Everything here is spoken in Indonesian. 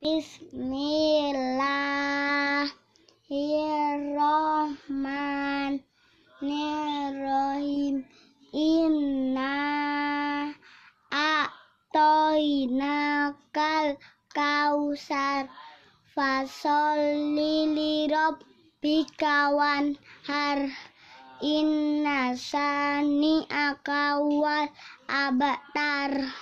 Bismillahirrahmanirrahim. Inna a'toinakal kausar. Fasolli li pikawan, har, inna sani akawal abtar.